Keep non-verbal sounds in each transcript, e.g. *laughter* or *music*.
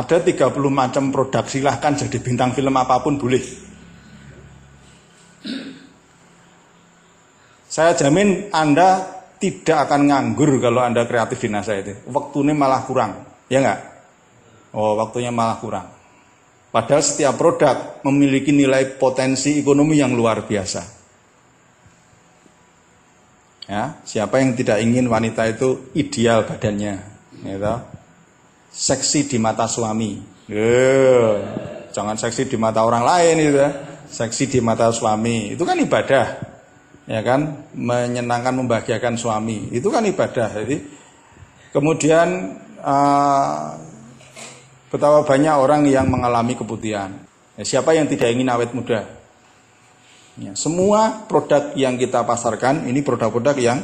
Ada 30 macam produk silahkan jadi bintang film apa pun boleh. Saya jamin Anda tidak akan nganggur kalau Anda kreatif di NASA itu. Waktunya malah kurang, ya enggak? Oh, waktunya malah kurang. Padahal setiap produk memiliki nilai potensi ekonomi yang luar biasa. Ya, siapa yang tidak ingin wanita itu ideal badannya, gitu seksi di mata suami. Eh, jangan seksi di mata orang lain itu ya. Seksi di mata suami. Itu kan ibadah. Ya kan? Menyenangkan membahagiakan suami. Itu kan ibadah. Jadi kemudian uh, betapa banyak orang yang mengalami keputihan. Ya, siapa yang tidak ingin awet muda? Ya, semua produk yang kita pasarkan ini produk-produk yang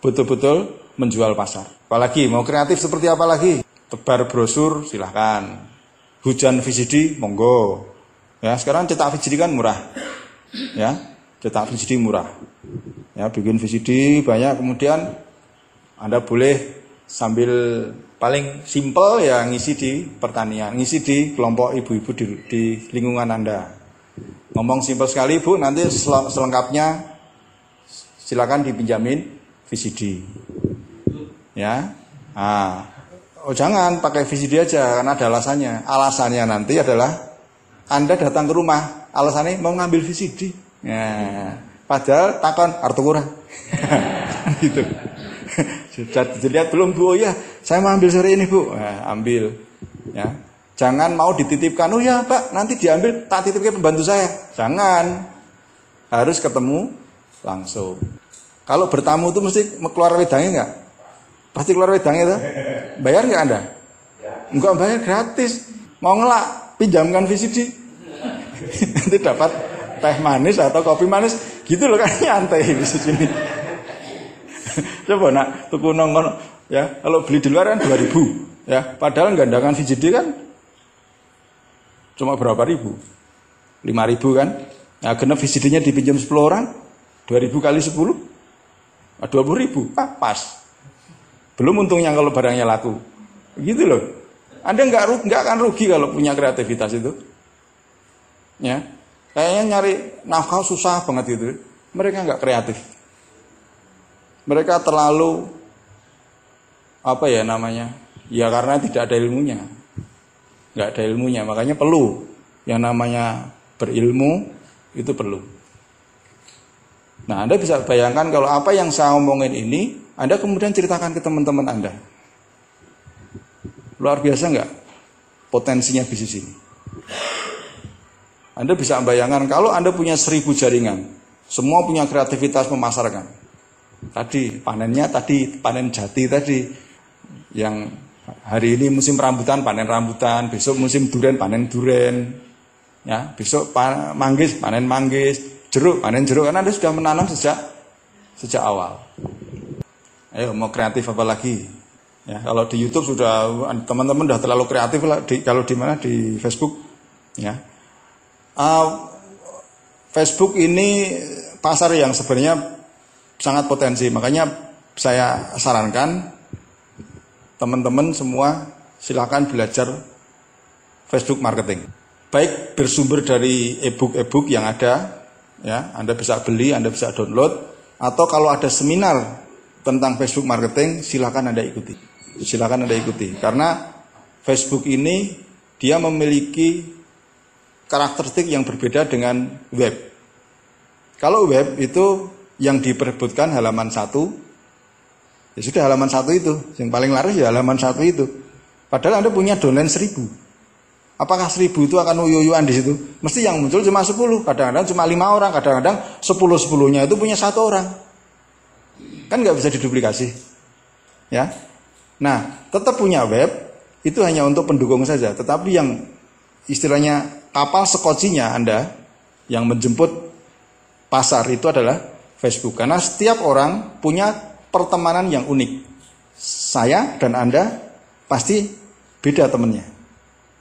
betul-betul menjual pasar. Apalagi mau kreatif seperti apa lagi? Tebar brosur silahkan. Hujan VCD monggo. Ya sekarang cetak VCD kan murah. Ya cetak VCD murah. Ya bikin VCD banyak kemudian anda boleh sambil paling simple ya ngisi di pertanian ngisi di kelompok ibu-ibu di, di lingkungan anda. Ngomong simple sekali bu nanti selengkapnya silakan dipinjamin VCD ya ah Oh jangan pakai VCD aja karena ada alasannya. Alasannya nanti adalah Anda datang ke rumah, alasannya mau ngambil VCD. Ya, padahal takon artu kurang. *laughs* gitu. Sudah dilihat belum Bu? Oh ya, saya mau ambil sore ini Bu. Nah, ambil. Ya. Jangan mau dititipkan. Oh ya Pak, nanti diambil tak titipkan pembantu saya. Jangan. Harus ketemu langsung. Kalau bertamu itu mesti keluar wedangnya enggak? Pasti keluar wedang itu. Bayar nggak Anda? Enggak bayar gratis. Mau ngelak, pinjamkan VCD. Nanti dapat teh manis atau kopi manis. Gitu loh kan nyantai di sini. Coba nak tuku nongol ya kalau beli di luar kan 2000 ya padahal gandakan VCD kan cuma berapa ribu 5000 kan nah genap VCD-nya dipinjam 10 orang 2000 kali 10 20 ribu ah pas belum untungnya kalau barangnya laku. Gitu loh. Anda nggak nggak akan rugi kalau punya kreativitas itu. Ya, kayaknya nyari nafkah susah banget itu. Mereka nggak kreatif. Mereka terlalu apa ya namanya? Ya karena tidak ada ilmunya. Nggak ada ilmunya, makanya perlu yang namanya berilmu itu perlu. Nah, Anda bisa bayangkan kalau apa yang saya omongin ini anda kemudian ceritakan ke teman-teman Anda. Luar biasa nggak potensinya bisnis ini? Anda bisa bayangkan kalau Anda punya seribu jaringan, semua punya kreativitas memasarkan. Tadi panennya tadi panen jati tadi yang hari ini musim rambutan panen rambutan, besok musim duren panen duren, ya besok pan, manggis panen manggis, jeruk panen jeruk karena Anda sudah menanam sejak sejak awal. Ayo mau kreatif apa lagi? Ya, kalau di YouTube sudah teman-teman sudah terlalu kreatif lah. Di, kalau di mana di Facebook, ya. Uh, Facebook ini pasar yang sebenarnya sangat potensi. Makanya saya sarankan teman-teman semua silahkan belajar Facebook marketing. Baik bersumber dari e-book-e-book yang ada, ya, Anda bisa beli, Anda bisa download, atau kalau ada seminar tentang Facebook marketing silakan Anda ikuti. Silakan Anda ikuti karena Facebook ini dia memiliki karakteristik yang berbeda dengan web. Kalau web itu yang diperebutkan halaman satu, ya sudah halaman satu itu, yang paling laris ya halaman satu itu. Padahal Anda punya domain seribu. Apakah seribu itu akan uyuyuan di situ? Mesti yang muncul cuma sepuluh, kadang-kadang cuma lima orang, kadang-kadang sepuluh sepuluhnya itu punya satu orang. Kan nggak bisa diduplikasi. Ya. Nah, tetap punya web itu hanya untuk pendukung saja. Tetapi yang istilahnya kapal sekocinya Anda yang menjemput pasar itu adalah Facebook. Karena setiap orang punya pertemanan yang unik. Saya dan Anda pasti beda temennya.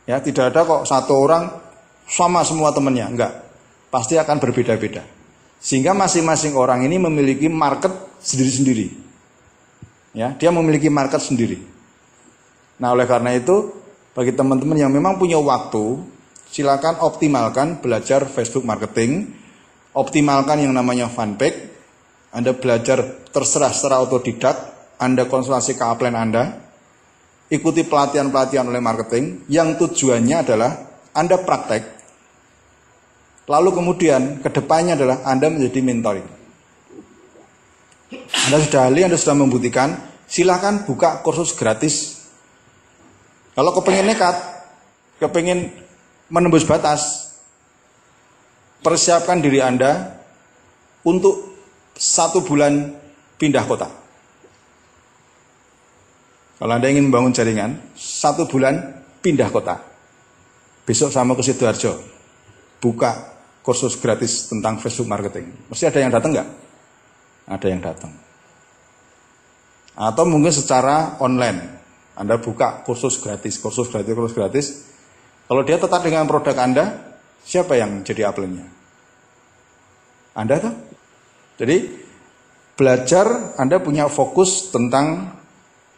Ya, tidak ada kok satu orang sama semua temennya, enggak. Pasti akan berbeda-beda. Sehingga masing-masing orang ini memiliki market sendiri-sendiri. Ya, dia memiliki market sendiri. Nah, oleh karena itu bagi teman-teman yang memang punya waktu, silakan optimalkan belajar Facebook marketing, optimalkan yang namanya fanpage, Anda belajar terserah secara otodidak, Anda konsultasi ke upline Anda, ikuti pelatihan-pelatihan oleh marketing. Yang tujuannya adalah Anda praktek, lalu kemudian ke depannya adalah Anda menjadi mentoring. Anda sudah ahli, Anda sudah membuktikan, silakan buka kursus gratis. Kalau kepengen nekat, kepengen menembus batas, persiapkan diri Anda untuk satu bulan pindah kota. Kalau Anda ingin membangun jaringan, satu bulan pindah kota. Besok sama ke Sidoarjo, buka kursus gratis tentang Facebook marketing. Mesti ada yang datang nggak? ada yang datang. Atau mungkin secara online, Anda buka kursus gratis, kursus gratis, kursus gratis. Kalau dia tetap dengan produk Anda, siapa yang jadi apelnya? Anda tuh. Jadi belajar Anda punya fokus tentang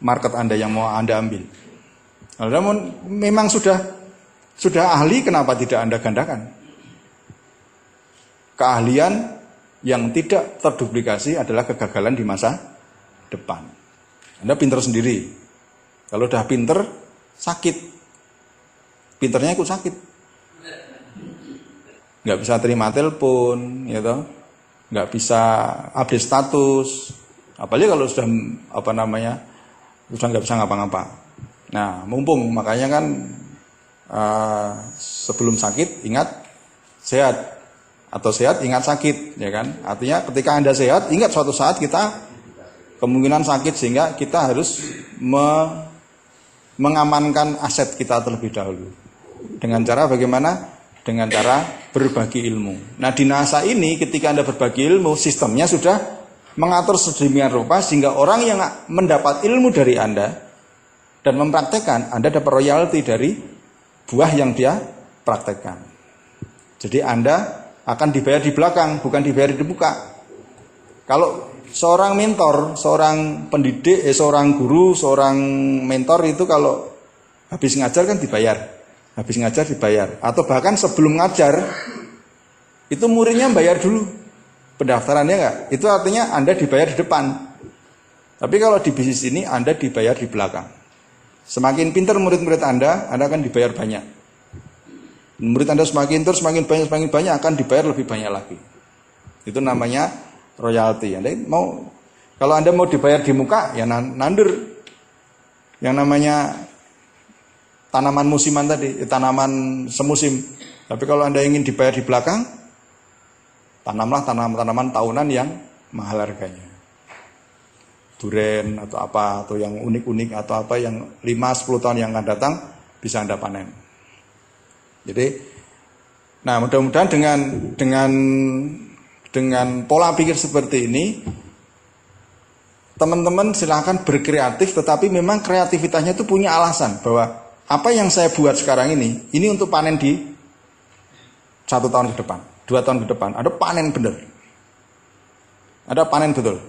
market Anda yang mau Anda ambil. Kalau memang sudah sudah ahli, kenapa tidak Anda gandakan? Keahlian yang tidak terduplikasi adalah kegagalan di masa depan. Anda pinter sendiri. Kalau udah pinter, sakit. Pinternya ikut sakit. Nggak bisa terima telepon, gitu. Nggak bisa update status. Apalagi kalau sudah apa namanya, sudah nggak bisa ngapa-ngapa. Nah, mumpung makanya kan uh, sebelum sakit ingat sehat atau sehat ingat sakit ya kan? Artinya ketika anda sehat ingat suatu saat kita kemungkinan sakit sehingga kita harus me mengamankan aset kita terlebih dahulu. Dengan cara bagaimana? Dengan cara berbagi ilmu. Nah di NASA ini ketika anda berbagi ilmu sistemnya sudah mengatur sedemikian rupa sehingga orang yang mendapat ilmu dari anda dan mempraktekkan anda dapat royalti dari buah yang dia praktekkan. Jadi anda akan dibayar di belakang, bukan dibayar di muka. Kalau seorang mentor, seorang pendidik, eh, seorang guru, seorang mentor itu kalau habis ngajar kan dibayar. Habis ngajar dibayar. Atau bahkan sebelum ngajar, itu muridnya bayar dulu. Pendaftarannya enggak. Itu artinya Anda dibayar di depan. Tapi kalau di bisnis ini Anda dibayar di belakang. Semakin pintar murid-murid Anda, Anda akan dibayar banyak. Murid Anda semakin terus semakin banyak semakin banyak akan dibayar lebih banyak lagi. Itu namanya royalti. Anda mau kalau Anda mau dibayar di muka ya nandur yang namanya tanaman musiman tadi, tanaman semusim. Tapi kalau Anda ingin dibayar di belakang, tanamlah tanaman-tanaman tahunan yang mahal harganya. Duren atau apa atau yang unik-unik atau apa yang 5 10 tahun yang akan datang bisa Anda panen. Jadi, nah mudah-mudahan dengan dengan dengan pola pikir seperti ini, teman-teman silahkan berkreatif, tetapi memang kreativitasnya itu punya alasan bahwa apa yang saya buat sekarang ini, ini untuk panen di satu tahun ke depan, dua tahun ke depan, ada panen bener, ada panen betul.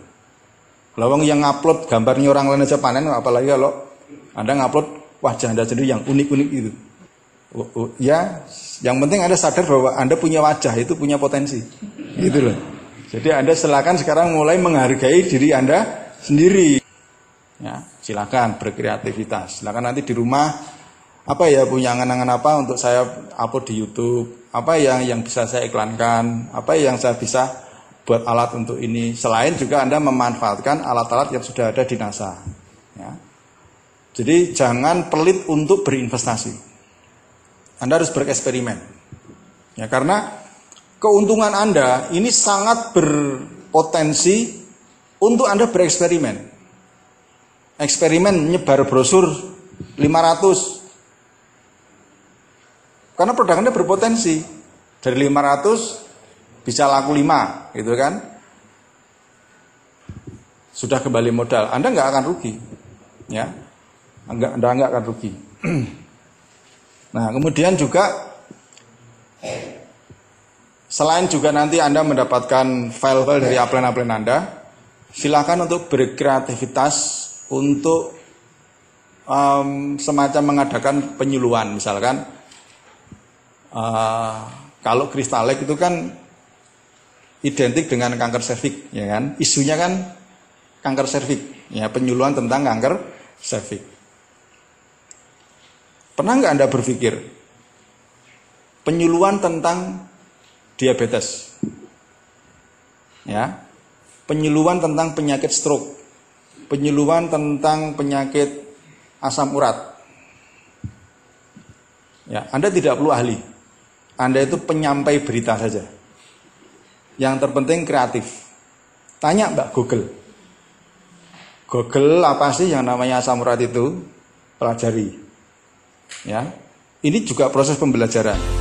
Lawang yang ngupload gambarnya orang lain aja panen, apalagi kalau anda ngupload wajah anda sendiri yang unik-unik itu. Oh, oh, ya, yang penting Anda sadar bahwa Anda punya wajah itu punya potensi. Gitu loh. Jadi Anda silakan sekarang mulai menghargai diri Anda sendiri. Ya, silakan berkreativitas. Silakan nanti di rumah apa ya punya angan-angan apa untuk saya upload di YouTube, apa yang yang bisa saya iklankan, apa yang saya bisa buat alat untuk ini. Selain juga Anda memanfaatkan alat-alat yang sudah ada di NASA. Ya. Jadi jangan pelit untuk berinvestasi. Anda harus bereksperimen. Ya, karena keuntungan Anda ini sangat berpotensi untuk Anda bereksperimen. Eksperimen nyebar brosur 500. Karena produk Anda berpotensi. Dari 500 bisa laku 5, gitu kan? Sudah kembali modal, Anda nggak akan rugi. Ya. Anda nggak akan rugi. *clears throat* Nah, kemudian juga selain juga nanti Anda mendapatkan file-file dari upline-upline Anda, silakan untuk berkreativitas untuk um, semacam mengadakan penyuluhan, misalkan uh, kalau kristalek itu kan identik dengan kanker serviks, ya kan? Isunya kan kanker serviks, ya penyuluhan tentang kanker serviks. Pernah nggak anda berpikir penyuluhan tentang diabetes, ya, penyuluhan tentang penyakit stroke, penyuluhan tentang penyakit asam urat. Ya, Anda tidak perlu ahli. Anda itu penyampai berita saja. Yang terpenting kreatif. Tanya Mbak Google. Google apa sih yang namanya asam urat itu? Pelajari. Ya. Ini juga proses pembelajaran.